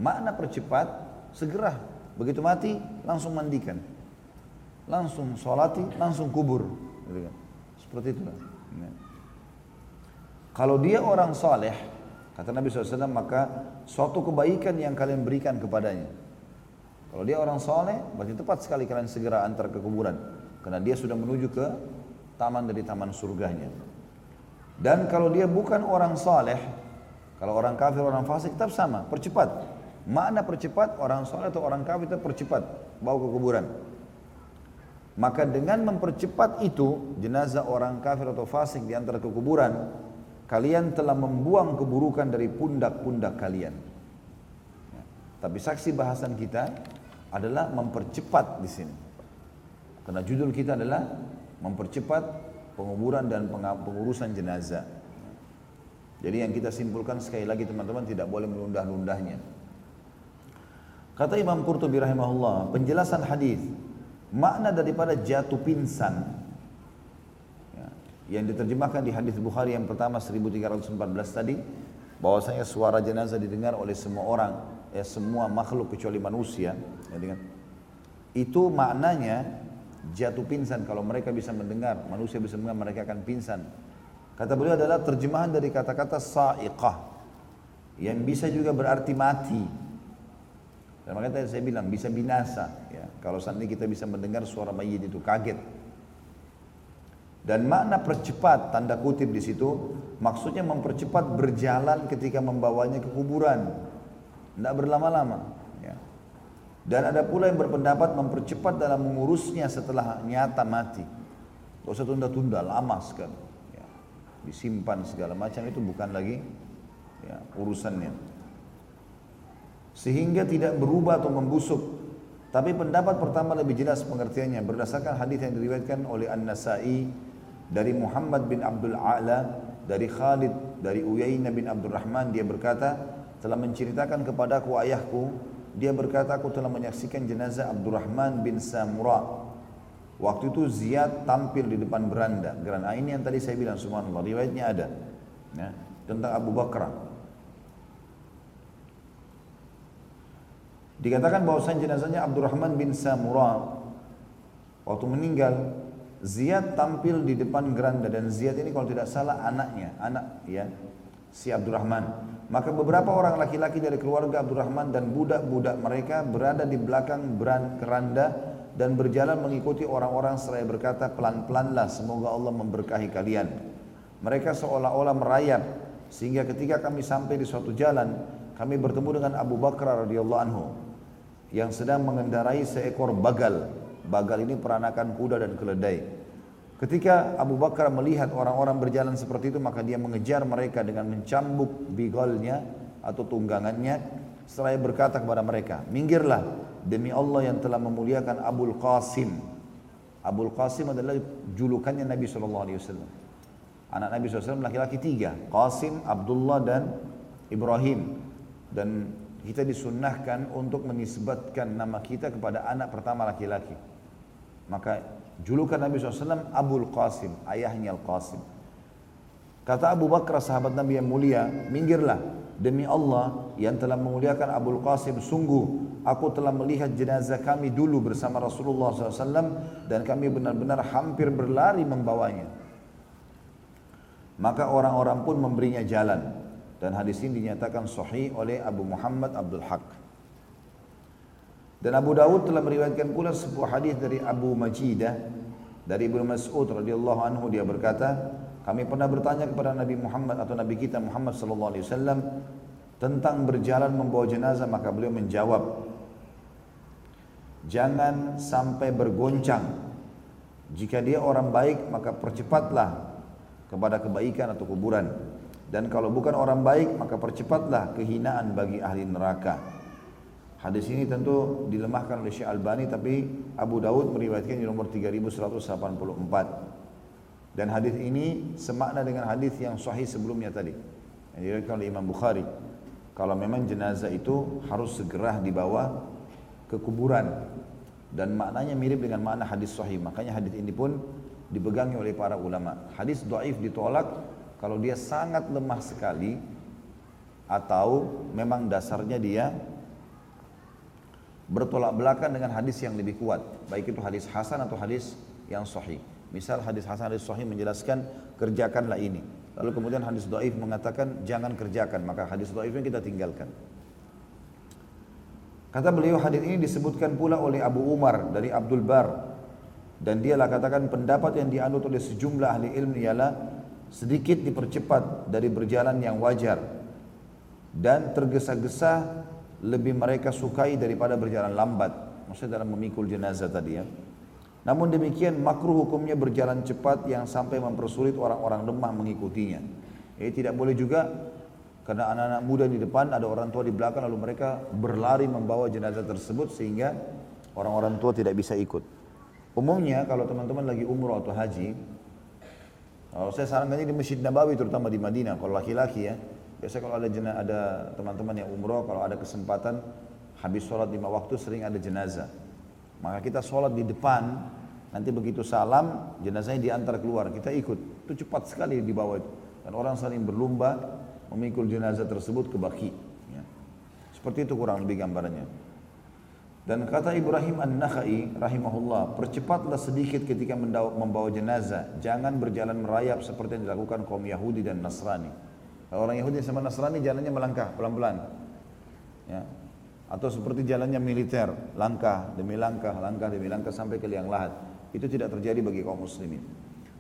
Makna percepat, segera. Begitu mati, langsung mandikan. Langsung sholati, langsung kubur. Gitu kan. Seperti itu. Ya. Kalau dia orang saleh, kata Nabi SAW, maka suatu kebaikan yang kalian berikan kepadanya. Kalau dia orang saleh, berarti tepat sekali kalian segera antar ke kuburan. Karena dia sudah menuju ke taman dari taman surganya. Dan kalau dia bukan orang saleh, kalau orang kafir, orang fasik tetap sama, percepat. Makna percepat, orang saleh atau orang kafir tetap percepat, bawa ke kuburan. Maka dengan mempercepat itu, jenazah orang kafir atau fasik diantar ke kuburan, kalian telah membuang keburukan dari pundak-pundak kalian. Ya. Tapi saksi bahasan kita adalah mempercepat di sini. Karena judul kita adalah mempercepat penguburan dan pengurusan jenazah. Jadi yang kita simpulkan sekali lagi teman-teman tidak boleh menunda-nundahnya. Kata Imam Qurtubi rahimahullah, penjelasan hadis makna daripada jatuh pingsan ya, yang diterjemahkan di hadis Bukhari yang pertama 1314 tadi bahwasanya suara jenazah didengar oleh semua orang ya semua makhluk kecuali manusia ya, dengan, itu maknanya jatuh pingsan kalau mereka bisa mendengar, manusia bisa mendengar mereka akan pingsan. Kata beliau adalah terjemahan dari kata-kata sa'iqah yang bisa juga berarti mati. Dan makanya saya bilang bisa binasa ya. Kalau saat ini kita bisa mendengar suara mayit itu kaget. Dan makna percepat tanda kutip di situ maksudnya mempercepat berjalan ketika membawanya ke kuburan. Tidak berlama-lama. Dan ada pula yang berpendapat mempercepat dalam mengurusnya setelah nyata mati. Gak usah tunda-tunda, lama sekali. Ya. Disimpan segala macam itu bukan lagi ya, urusannya. Sehingga tidak berubah atau membusuk Tapi pendapat pertama lebih jelas pengertiannya berdasarkan hadis yang diriwayatkan oleh An-Nasa'i dari Muhammad bin Abdul A'la dari Khalid dari Uyainah bin Abdul Rahman dia berkata telah menceritakan kepadaku ayahku dia berkata aku telah menyaksikan jenazah Abdurrahman bin Samura. Waktu itu Ziyad tampil di depan beranda. Geranda ini yang tadi saya bilang subhanallah riwayatnya ada ya, tentang Abu Bakar. Dikatakan bahwasanya jenazahnya Abdurrahman bin Samura. Waktu meninggal Ziyad tampil di depan geranda dan Ziyad ini kalau tidak salah anaknya, anak ya si Abdurrahman. Maka beberapa orang laki-laki dari keluarga Abdurrahman dan budak-budak mereka berada di belakang geranda dan berjalan mengikuti orang-orang seraya berkata pelan-pelanlah semoga Allah memberkahi kalian. Mereka seolah-olah merayap sehingga ketika kami sampai di suatu jalan kami bertemu dengan Abu Bakar radhiyallahu anhu yang sedang mengendarai seekor bagal. Bagal ini peranakan kuda dan keledai. Ketika Abu Bakar melihat orang-orang berjalan seperti itu, maka dia mengejar mereka dengan mencambuk bigalnya atau tunggangannya. Setelah berkata kepada mereka, minggirlah demi Allah yang telah memuliakan Abul Qasim. Abul Qasim adalah julukannya Nabi SAW. Anak Nabi SAW laki-laki tiga, Qasim, Abdullah dan Ibrahim. Dan kita disunnahkan untuk menisbatkan nama kita kepada anak pertama laki-laki. Maka julukan Nabi SAW Abul Qasim, ayahnya Al-Qasim. Kata Abu Bakar sahabat Nabi yang mulia, minggirlah demi Allah yang telah memuliakan Abul Qasim sungguh aku telah melihat jenazah kami dulu bersama Rasulullah SAW dan kami benar-benar hampir berlari membawanya. Maka orang-orang pun memberinya jalan dan hadis ini dinyatakan sahih oleh Abu Muhammad Abdul Haq. Dan Abu Dawud telah meriwayatkan pula sebuah hadis dari Abu Majidah dari Ibnu Mas'ud radhiyallahu anhu. Dia berkata, kami pernah bertanya kepada Nabi Muhammad atau Nabi kita Muhammad sallallahu alaihi wasallam tentang berjalan membawa jenazah maka beliau menjawab Jangan sampai bergoncang. Jika dia orang baik maka percepatlah kepada kebaikan atau kuburan. Dan kalau bukan orang baik maka percepatlah kehinaan bagi ahli neraka. Hadis ini tentu dilemahkan oleh Syekh Albani tapi Abu Daud meriwayatkan di nomor 3184. Dan hadis ini semakna dengan hadis yang sahih sebelumnya tadi. Yang diriwayatkan oleh Imam Bukhari. Kalau memang jenazah itu harus segera dibawa ke kuburan dan maknanya mirip dengan makna hadis sahih. Makanya hadis ini pun dipegangi oleh para ulama. Hadis dhaif ditolak kalau dia sangat lemah sekali atau memang dasarnya dia bertolak belakang dengan hadis yang lebih kuat, baik itu hadis hasan atau hadis yang sahih. Misal hadis hasan hadis sahih menjelaskan kerjakanlah ini. Lalu kemudian hadis dhaif mengatakan jangan kerjakan, maka hadis dhaifnya kita tinggalkan. Kata beliau hadis ini disebutkan pula oleh Abu Umar dari Abdul Bar dan dialah katakan pendapat yang dianut oleh sejumlah ahli ilmu ialah sedikit dipercepat dari berjalan yang wajar dan tergesa-gesa lebih mereka sukai daripada berjalan lambat. Maksudnya dalam memikul jenazah tadi ya. Namun demikian makruh hukumnya berjalan cepat yang sampai mempersulit orang-orang lemah mengikutinya. Ini tidak boleh juga karena anak-anak muda di depan ada orang tua di belakang lalu mereka berlari membawa jenazah tersebut sehingga orang-orang tua tidak bisa ikut. Umumnya kalau teman-teman lagi umroh atau haji kalau saya sarankan di Masjid Nabawi terutama di Madinah kalau laki-laki ya. Biasanya kalau ada jena, ada teman-teman yang umroh kalau ada kesempatan habis sholat lima waktu sering ada jenazah. Maka kita sholat di depan nanti begitu salam jenazahnya diantar keluar kita ikut itu cepat sekali di bawah itu dan orang saling berlomba memikul jenazah tersebut ke baki. Ya. Seperti itu kurang lebih gambarannya. Dan kata Ibrahim An-Nakhai rahimahullah, percepatlah sedikit ketika membawa jenazah. Jangan berjalan merayap seperti yang dilakukan kaum Yahudi dan Nasrani. Orang Yahudi sama Nasrani jalannya melangkah pelan-pelan. Ya. Atau seperti jalannya militer, langkah demi langkah, langkah demi langkah sampai ke liang lahat. Itu tidak terjadi bagi kaum muslimin.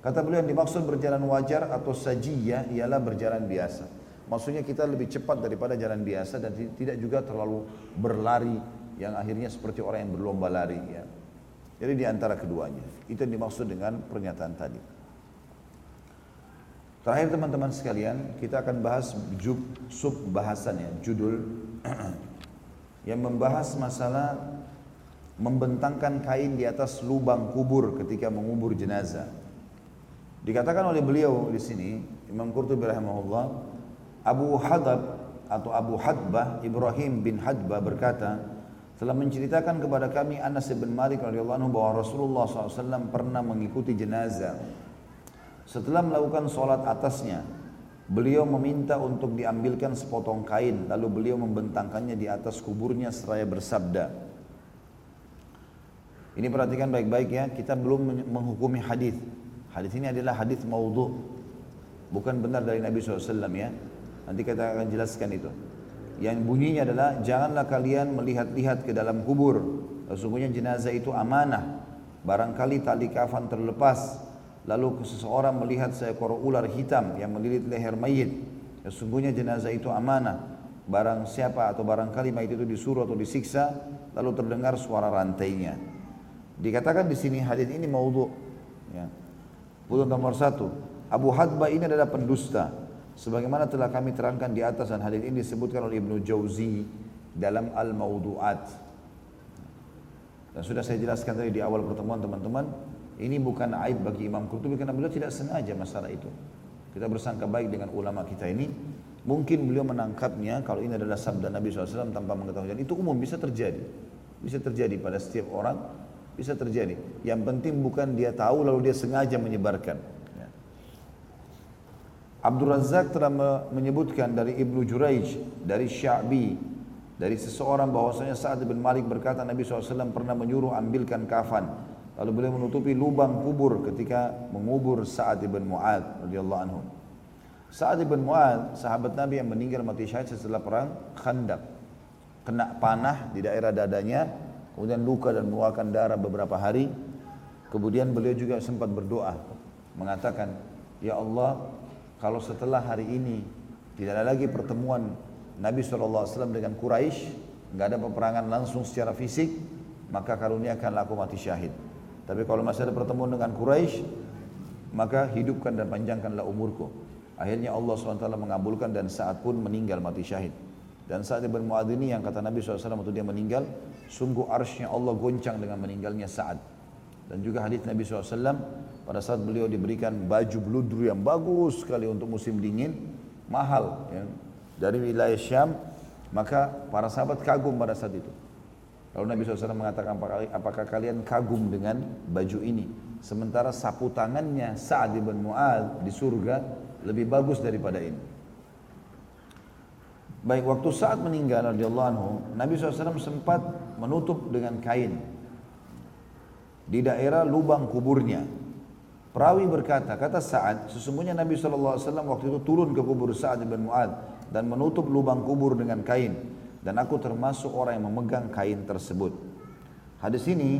Kata beliau yang dimaksud berjalan wajar atau sajiyah ialah berjalan biasa. Maksudnya kita lebih cepat daripada jalan biasa dan tidak juga terlalu berlari yang akhirnya seperti orang yang berlomba lari ya. Jadi di antara keduanya. Itu yang dimaksud dengan pernyataan tadi. Terakhir teman-teman sekalian, kita akan bahas jub, sub bahasannya, judul yang membahas masalah membentangkan kain di atas lubang kubur ketika mengubur jenazah. Dikatakan oleh beliau di sini, Imam Qurtubi rahimahullah, Abu Hadab atau Abu Hadbah Ibrahim bin Hadbah berkata, telah menceritakan kepada kami Anas bin Malik radhiyallahu anhu bahwa Rasulullah SAW pernah mengikuti jenazah. Setelah melakukan sholat atasnya, beliau meminta untuk diambilkan sepotong kain, lalu beliau membentangkannya di atas kuburnya seraya bersabda, ini perhatikan baik-baik ya, kita belum menghukumi hadis. Hadis ini adalah hadis maudhu. Bukan benar dari Nabi SAW ya. Nanti kita akan jelaskan itu. Yang bunyinya adalah janganlah kalian melihat-lihat ke dalam kubur. Sesungguhnya jenazah itu amanah. Barangkali tali kafan terlepas. Lalu seseorang melihat seekor ular hitam yang melilit leher mayit. Sesungguhnya jenazah itu amanah. Barang siapa atau barangkali mayit itu disuruh atau disiksa. Lalu terdengar suara rantainya. Dikatakan di sini hadis ini maudhu. Ya. Untuk nomor satu, Abu Hadba ini adalah pendusta. Sebagaimana telah kami terangkan di atas dan hadis ini disebutkan oleh Ibnu Jauzi dalam Al-Maudu'at. Dan sudah saya jelaskan tadi di awal pertemuan teman-teman, ini bukan aib bagi Imam Qurtubi karena beliau tidak sengaja masalah itu. Kita bersangka baik dengan ulama kita ini. Mungkin beliau menangkapnya kalau ini adalah sabda Nabi SAW tanpa mengetahui. Dan itu umum bisa terjadi. Bisa terjadi pada setiap orang bisa terjadi. Yang penting bukan dia tahu lalu dia sengaja menyebarkan. Ya. Abdul Razak telah menyebutkan dari Ibnu Juraij, dari Sya'bi, dari seseorang bahwasanya Sa'ad bin Malik berkata Nabi SAW pernah menyuruh ambilkan kafan. Lalu beliau menutupi lubang kubur ketika mengubur Sa'ad bin Mu'ad radhiyallahu anhu. Sa'ad bin Mu'ad, sahabat Nabi yang meninggal mati syahid setelah perang Khandaq. Kena panah di daerah dadanya, kemudian luka dan mengeluarkan darah beberapa hari. Kemudian beliau juga sempat berdoa, mengatakan, Ya Allah, kalau setelah hari ini tidak ada lagi pertemuan Nabi SAW dengan Quraisy, nggak ada peperangan langsung secara fisik, maka karuniakanlah aku mati syahid. Tapi kalau masih ada pertemuan dengan Quraisy, maka hidupkan dan panjangkanlah umurku. Akhirnya Allah SWT mengabulkan dan saat pun meninggal mati syahid. Dan saat Ibn Mu'adh ini yang kata Nabi SAW waktu dia meninggal, sungguh arsnya Allah goncang dengan meninggalnya Sa'ad. Dan juga hadis Nabi SAW pada saat beliau diberikan baju bludru yang bagus sekali untuk musim dingin, mahal ya, dari wilayah Syam, maka para sahabat kagum pada saat itu. Lalu Nabi SAW mengatakan apakah kalian kagum dengan baju ini? Sementara sapu tangannya Sa'ad ibn Mu'ad di surga lebih bagus daripada ini. Baik waktu saat meninggal radhiyallahu anhu, Nabi SAW sempat menutup dengan kain di daerah lubang kuburnya. Perawi berkata, kata Sa'ad, sesungguhnya Nabi SAW waktu itu turun ke kubur Sa'ad bin Mu'ad dan menutup lubang kubur dengan kain. Dan aku termasuk orang yang memegang kain tersebut. Hadis ini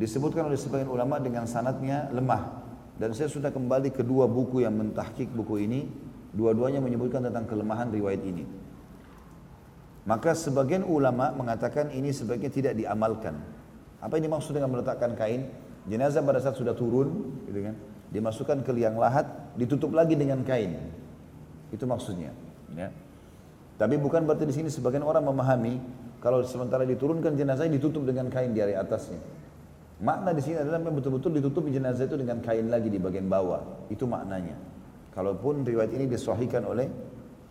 disebutkan oleh sebagian ulama dengan sanatnya lemah. Dan saya sudah kembali ke dua buku yang mentahkik buku ini. Dua-duanya menyebutkan tentang kelemahan riwayat ini. Maka sebagian ulama mengatakan ini sebaiknya tidak diamalkan. Apa ini maksud dengan meletakkan kain? Jenazah pada saat sudah turun, gitu kan, dimasukkan ke liang lahat, ditutup lagi dengan kain. Itu maksudnya. Ya. Tapi bukan berarti di sini sebagian orang memahami kalau sementara diturunkan jenazah ditutup dengan kain di area atasnya. Makna di sini adalah betul-betul ditutup jenazah itu dengan kain lagi di bagian bawah. Itu maknanya. Kalaupun riwayat ini disahihkan oleh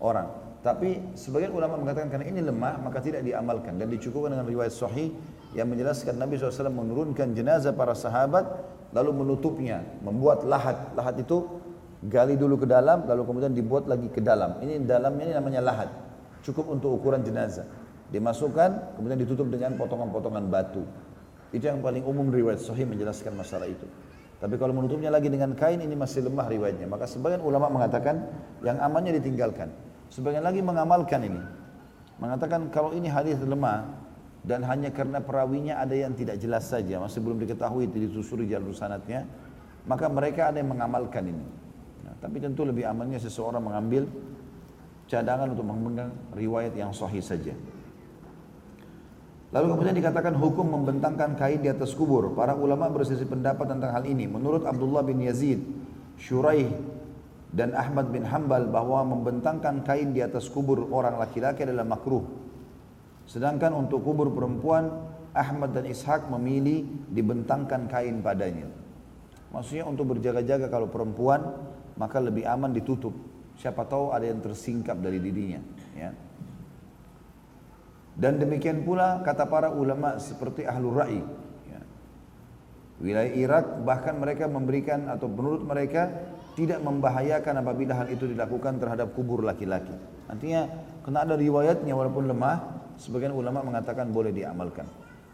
orang. Tapi sebagian ulama mengatakan karena ini lemah maka tidak diamalkan dan dicukupkan dengan riwayat sahih yang menjelaskan Nabi SAW menurunkan jenazah para sahabat lalu menutupnya, membuat lahat. Lahat itu gali dulu ke dalam lalu kemudian dibuat lagi ke dalam. Ini dalamnya ini namanya lahat. Cukup untuk ukuran jenazah. Dimasukkan kemudian ditutup dengan potongan-potongan batu. Itu yang paling umum riwayat sahih menjelaskan masalah itu. Tapi kalau menutupnya lagi dengan kain ini masih lemah riwayatnya. Maka sebagian ulama mengatakan yang amannya ditinggalkan. Sebagian lagi mengamalkan ini. Mengatakan kalau ini hadis lemah dan hanya karena perawinya ada yang tidak jelas saja, masih belum diketahui ditelusuri jalur sanatnya, maka mereka ada yang mengamalkan ini. Nah, tapi tentu lebih amannya seseorang mengambil cadangan untuk memegang riwayat yang sahih saja. Lalu kemudian dikatakan hukum membentangkan kain di atas kubur. Para ulama bersisi pendapat tentang hal ini. Menurut Abdullah bin Yazid, Shuraih dan Ahmad bin Hambal bahwa membentangkan kain di atas kubur orang laki-laki adalah makruh. Sedangkan untuk kubur perempuan Ahmad dan Ishaq memilih dibentangkan kain padanya. Maksudnya untuk berjaga-jaga kalau perempuan maka lebih aman ditutup. Siapa tahu ada yang tersingkap dari dirinya. Ya. Dan demikian pula kata para ulama seperti ahlul ra'i. Ya. Wilayah Irak bahkan mereka memberikan atau menurut mereka tidak membahayakan apabila hal itu dilakukan terhadap kubur laki-laki. Artinya kena ada riwayatnya walaupun lemah, sebagian ulama mengatakan boleh diamalkan.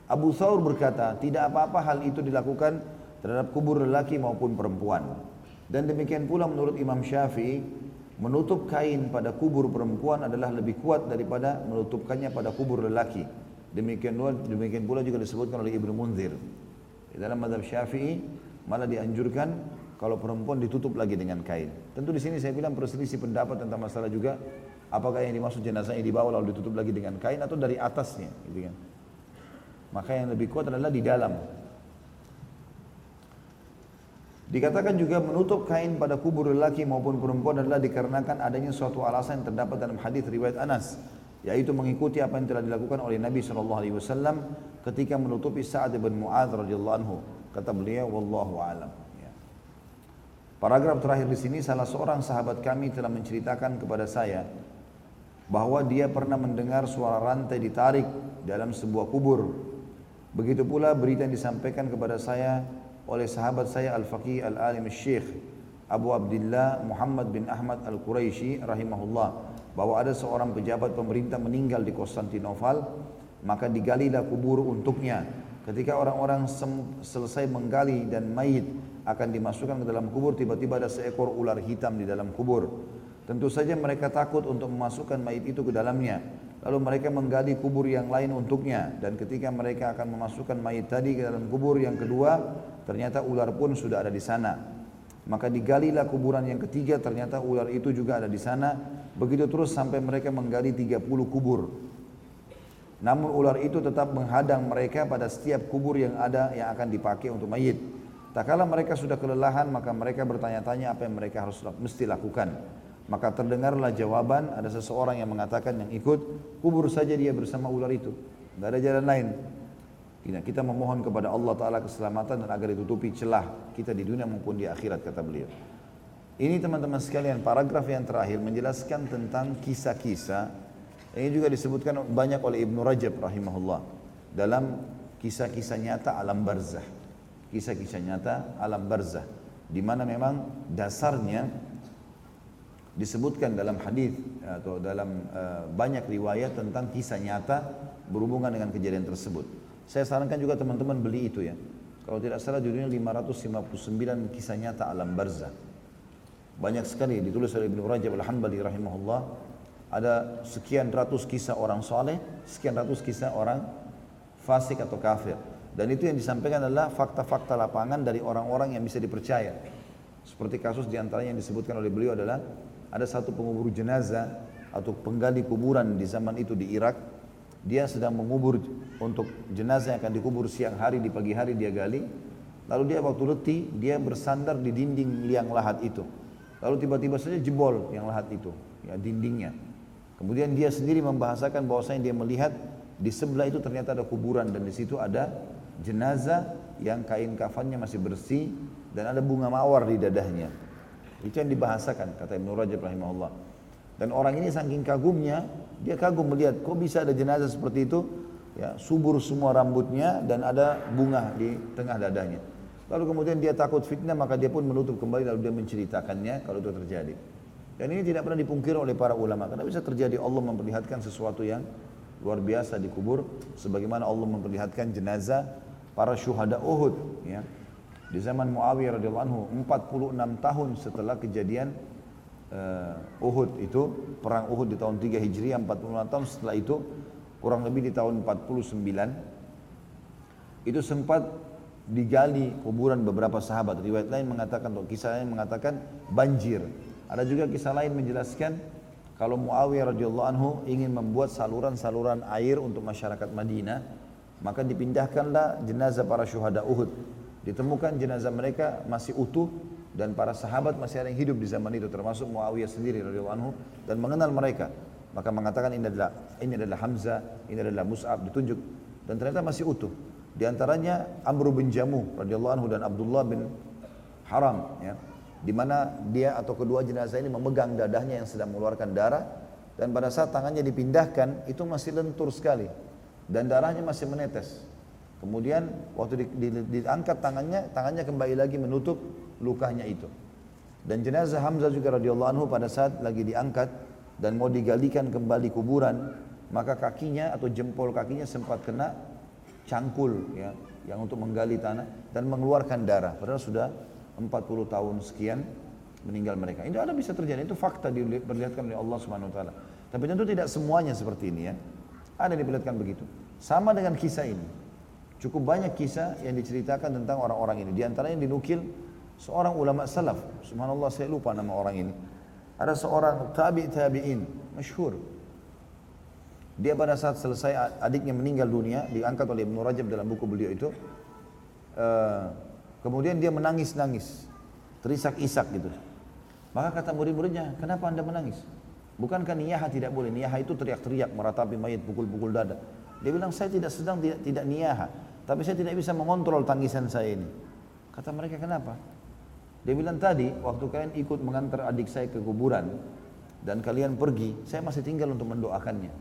Abu Thawr berkata, tidak apa-apa hal itu dilakukan terhadap kubur lelaki maupun perempuan. Dan demikian pula menurut Imam Syafi'i, menutup kain pada kubur perempuan adalah lebih kuat daripada menutupkannya pada kubur lelaki. Demikian pula, demikian pula juga disebutkan oleh Ibnu Munzir. Di dalam madhab Syafi'i malah dianjurkan kalau perempuan ditutup lagi dengan kain. Tentu di sini saya bilang perselisih pendapat tentang masalah juga apakah yang dimaksud jenazahnya dibawa lalu ditutup lagi dengan kain atau dari atasnya, gitu kan. Maka yang lebih kuat adalah di dalam. Dikatakan juga menutup kain pada kubur lelaki maupun perempuan adalah dikarenakan adanya suatu alasan yang terdapat dalam hadis riwayat Anas, yaitu mengikuti apa yang telah dilakukan oleh Nabi Shallallahu Alaihi Wasallam ketika menutupi Sa'ad bin Mu'adz radhiyallahu anhu. Kata beliau, wallahu alam. Ya. Paragraf terakhir di sini salah seorang sahabat kami telah menceritakan kepada saya bahwa dia pernah mendengar suara rantai ditarik dalam sebuah kubur Begitu pula berita yang disampaikan kepada saya oleh sahabat saya Al-Faqih Al-Alim Syekh Abu Abdullah Muhammad bin Ahmad Al-Quraisy rahimahullah. Bahwa ada seorang pejabat pemerintah meninggal di Konstantinopel maka digalilah kubur untuknya. Ketika orang-orang selesai menggali dan mayit akan dimasukkan ke dalam kubur tiba-tiba ada seekor ular hitam di dalam kubur. Tentu saja mereka takut untuk memasukkan mayit itu ke dalamnya Lalu mereka menggali kubur yang lain untuknya dan ketika mereka akan memasukkan mayit tadi ke dalam kubur yang kedua, ternyata ular pun sudah ada di sana. Maka digalilah kuburan yang ketiga, ternyata ular itu juga ada di sana. Begitu terus sampai mereka menggali 30 kubur. Namun ular itu tetap menghadang mereka pada setiap kubur yang ada yang akan dipakai untuk mayit. Tak kala mereka sudah kelelahan, maka mereka bertanya-tanya apa yang mereka harus mesti lakukan. Maka terdengarlah jawaban ada seseorang yang mengatakan yang ikut kubur saja dia bersama ular itu. Tidak ada jalan lain. Kita memohon kepada Allah Ta'ala keselamatan dan agar ditutupi celah kita di dunia maupun di akhirat kata beliau. Ini teman-teman sekalian paragraf yang terakhir menjelaskan tentang kisah-kisah. Ini juga disebutkan banyak oleh Ibnu Rajab rahimahullah dalam kisah-kisah nyata alam barzah. Kisah-kisah nyata alam barzah di mana memang dasarnya disebutkan dalam hadis atau dalam uh, banyak riwayat tentang kisah nyata berhubungan dengan kejadian tersebut. Saya sarankan juga teman-teman beli itu ya. Kalau tidak salah judulnya 559 kisah nyata alam barzah. Banyak sekali ditulis oleh Ibnu Rajab Al-Hambali rahimahullah. Ada sekian ratus kisah orang soleh, sekian ratus kisah orang fasik atau kafir. Dan itu yang disampaikan adalah fakta-fakta lapangan dari orang-orang yang bisa dipercaya. Seperti kasus di antaranya yang disebutkan oleh beliau adalah ada satu pengubur jenazah atau penggali kuburan di zaman itu di Irak. Dia sedang mengubur untuk jenazah yang akan dikubur siang hari di pagi hari dia gali. Lalu dia waktu letih dia bersandar di dinding liang lahat itu. Lalu tiba-tiba saja jebol yang lahat itu ya dindingnya. Kemudian dia sendiri membahasakan bahwasanya dia melihat di sebelah itu ternyata ada kuburan dan di situ ada jenazah yang kain kafannya masih bersih dan ada bunga mawar di dadahnya itu yang dibahasakan kata Ibnu Rajab rahimahullah. Dan orang ini saking kagumnya, dia kagum melihat kok bisa ada jenazah seperti itu, ya subur semua rambutnya dan ada bunga di tengah dadanya. Lalu kemudian dia takut fitnah maka dia pun menutup kembali lalu dia menceritakannya kalau itu terjadi. Dan ini tidak pernah dipungkiri oleh para ulama karena bisa terjadi Allah memperlihatkan sesuatu yang luar biasa di kubur sebagaimana Allah memperlihatkan jenazah para syuhada Uhud ya di zaman Muawiyah radhiyallahu anhu 46 tahun setelah kejadian uh, Uhud itu perang Uhud di tahun 3 Hijriah 46 tahun setelah itu kurang lebih di tahun 49 itu sempat digali kuburan beberapa sahabat. Riwayat lain mengatakan atau kisah lain mengatakan banjir. Ada juga kisah lain menjelaskan kalau Muawiyah radhiyallahu anhu ingin membuat saluran-saluran air untuk masyarakat Madinah maka dipindahkanlah jenazah para syuhada Uhud Ditemukan jenazah mereka masih utuh dan para sahabat masih ada yang hidup di zaman itu termasuk Muawiyah sendiri radhiyallahu anhu dan mengenal mereka. Maka mengatakan ini adalah ini adalah Hamzah, ini adalah Mus'ab ditunjuk dan ternyata masih utuh. Di antaranya Amr bin Jamuh radhiyallahu anhu dan Abdullah bin Haram ya. Di mana dia atau kedua jenazah ini memegang dadahnya yang sedang mengeluarkan darah dan pada saat tangannya dipindahkan itu masih lentur sekali dan darahnya masih menetes. Kemudian waktu di, di, diangkat tangannya, tangannya kembali lagi menutup lukanya itu. Dan jenazah Hamzah juga radhiyallahu anhu pada saat lagi diangkat dan mau digalikan kembali kuburan, maka kakinya atau jempol kakinya sempat kena cangkul ya, yang untuk menggali tanah dan mengeluarkan darah. Padahal sudah 40 tahun sekian meninggal mereka. Ini ada bisa terjadi, itu fakta diperlihatkan oleh Allah Subhanahu wa taala. Tapi tentu tidak semuanya seperti ini ya. Ada diperlihatkan begitu. Sama dengan kisah ini. Cukup banyak kisah yang diceritakan tentang orang-orang ini. Di antaranya dinukil seorang ulama salaf. Subhanallah saya lupa nama orang ini. Ada seorang tabi tabiin masyhur. Dia pada saat selesai adiknya meninggal dunia diangkat oleh Ibnu Rajab dalam buku beliau itu. Uh, kemudian dia menangis-nangis, terisak-isak gitu. Maka kata murid-muridnya, kenapa anda menangis? Bukankah niyaha tidak boleh? Niyaha itu teriak-teriak, meratapi mayat, pukul-pukul dada. Dia bilang, saya tidak sedang tidak, tidak niyaha. Tapi saya tidak bisa mengontrol tangisan saya ini. Kata mereka, kenapa? Dia bilang tadi, waktu kalian ikut mengantar adik saya ke kuburan, dan kalian pergi, saya masih tinggal untuk mendoakannya.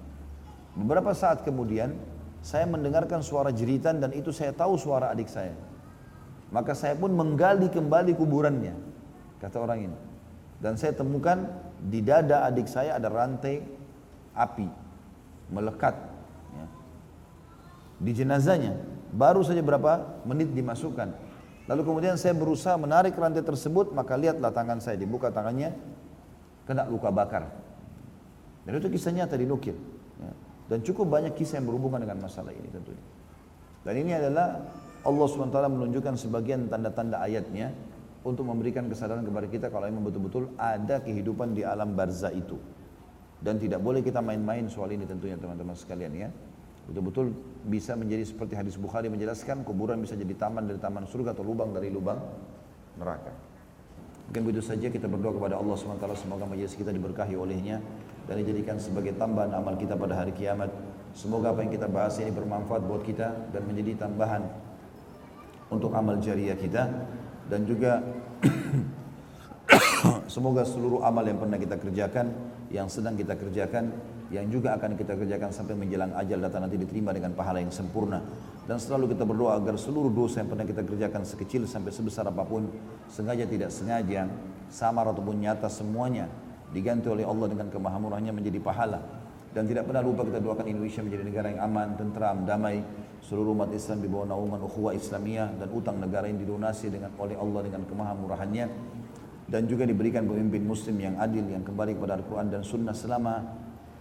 Beberapa saat kemudian, saya mendengarkan suara jeritan dan itu saya tahu suara adik saya. Maka saya pun menggali kembali kuburannya, kata orang ini. Dan saya temukan di dada adik saya ada rantai api melekat ya. di jenazahnya Baru saja berapa menit dimasukkan. Lalu kemudian saya berusaha menarik rantai tersebut, maka lihatlah tangan saya dibuka tangannya, kena luka bakar. Dan itu kisah nyata dinukil. Ya. Dan cukup banyak kisah yang berhubungan dengan masalah ini tentunya. Dan ini adalah Allah SWT menunjukkan sebagian tanda-tanda ayatnya untuk memberikan kesadaran kepada kita kalau memang betul-betul ada kehidupan di alam barza itu. Dan tidak boleh kita main-main soal ini tentunya teman-teman sekalian ya betul-betul bisa menjadi seperti hadis Bukhari menjelaskan kuburan bisa jadi taman dari taman surga atau lubang dari lubang neraka. Mungkin begitu saja kita berdoa kepada Allah SWT semoga majelis kita diberkahi olehnya dan dijadikan sebagai tambahan amal kita pada hari kiamat. Semoga apa yang kita bahas ini bermanfaat buat kita dan menjadi tambahan untuk amal jariah kita dan juga semoga seluruh amal yang pernah kita kerjakan, yang sedang kita kerjakan yang juga akan kita kerjakan sampai menjelang ajal datang nanti diterima dengan pahala yang sempurna. Dan selalu kita berdoa agar seluruh dosa yang pernah kita kerjakan sekecil sampai sebesar apa pun sengaja tidak sengaja samar ataupun nyata semuanya diganti oleh Allah dengan kemahamurahnya menjadi pahala. Dan tidak pernah lupa kita doakan Indonesia menjadi negara yang aman, tentram, damai. Seluruh umat Islam di bawah naungan ukhuwah Islamiyah dan utang negara yang didonasi dengan oleh Allah dengan kemahamurahannya. Dan juga diberikan pemimpin muslim yang adil yang kembali kepada Al-Quran dan Sunnah selama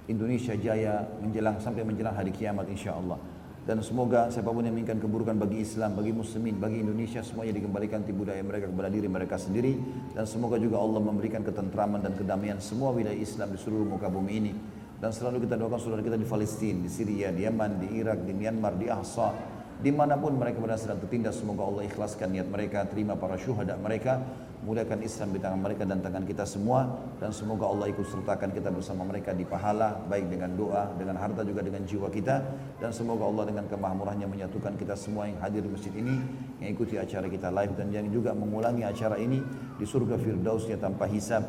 Indonesia jaya menjelang sampai menjelang hari kiamat insya Allah. Dan semoga siapa pun yang menginginkan keburukan bagi Islam, bagi muslimin, bagi Indonesia semuanya dikembalikan di budaya mereka kepada diri mereka sendiri dan semoga juga Allah memberikan ketentraman dan kedamaian semua wilayah Islam di seluruh muka bumi ini. Dan selalu kita doakan saudara kita di Palestina, di Syria, di Yaman, di Irak, di Myanmar, di Ahsa, di mana pun mereka berada sedang tertindas semoga Allah ikhlaskan niat mereka terima para syuhada mereka mudahkan Islam di tangan mereka dan tangan kita semua. Dan semoga Allah ikut sertakan kita bersama mereka di pahala baik dengan doa dengan harta juga dengan jiwa kita. Dan semoga Allah dengan kemahmurahnya menyatukan kita semua yang hadir di masjid ini yang ikuti acara kita live dan yang juga mengulangi acara ini di surga firdausnya tanpa hisab.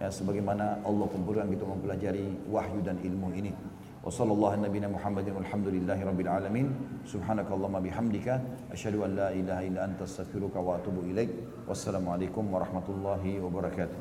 Ya sebagaimana Allah kumpulkan kita mempelajari wahyu dan ilmu ini وصلى الله على نبينا محمد والحمد لله رب العالمين. سبحانك اللهم بحمدك أشهد أن لا إله إلا أنت أستغفرك وأتوب إليك. والسلام عليكم ورحمة الله وبركاته.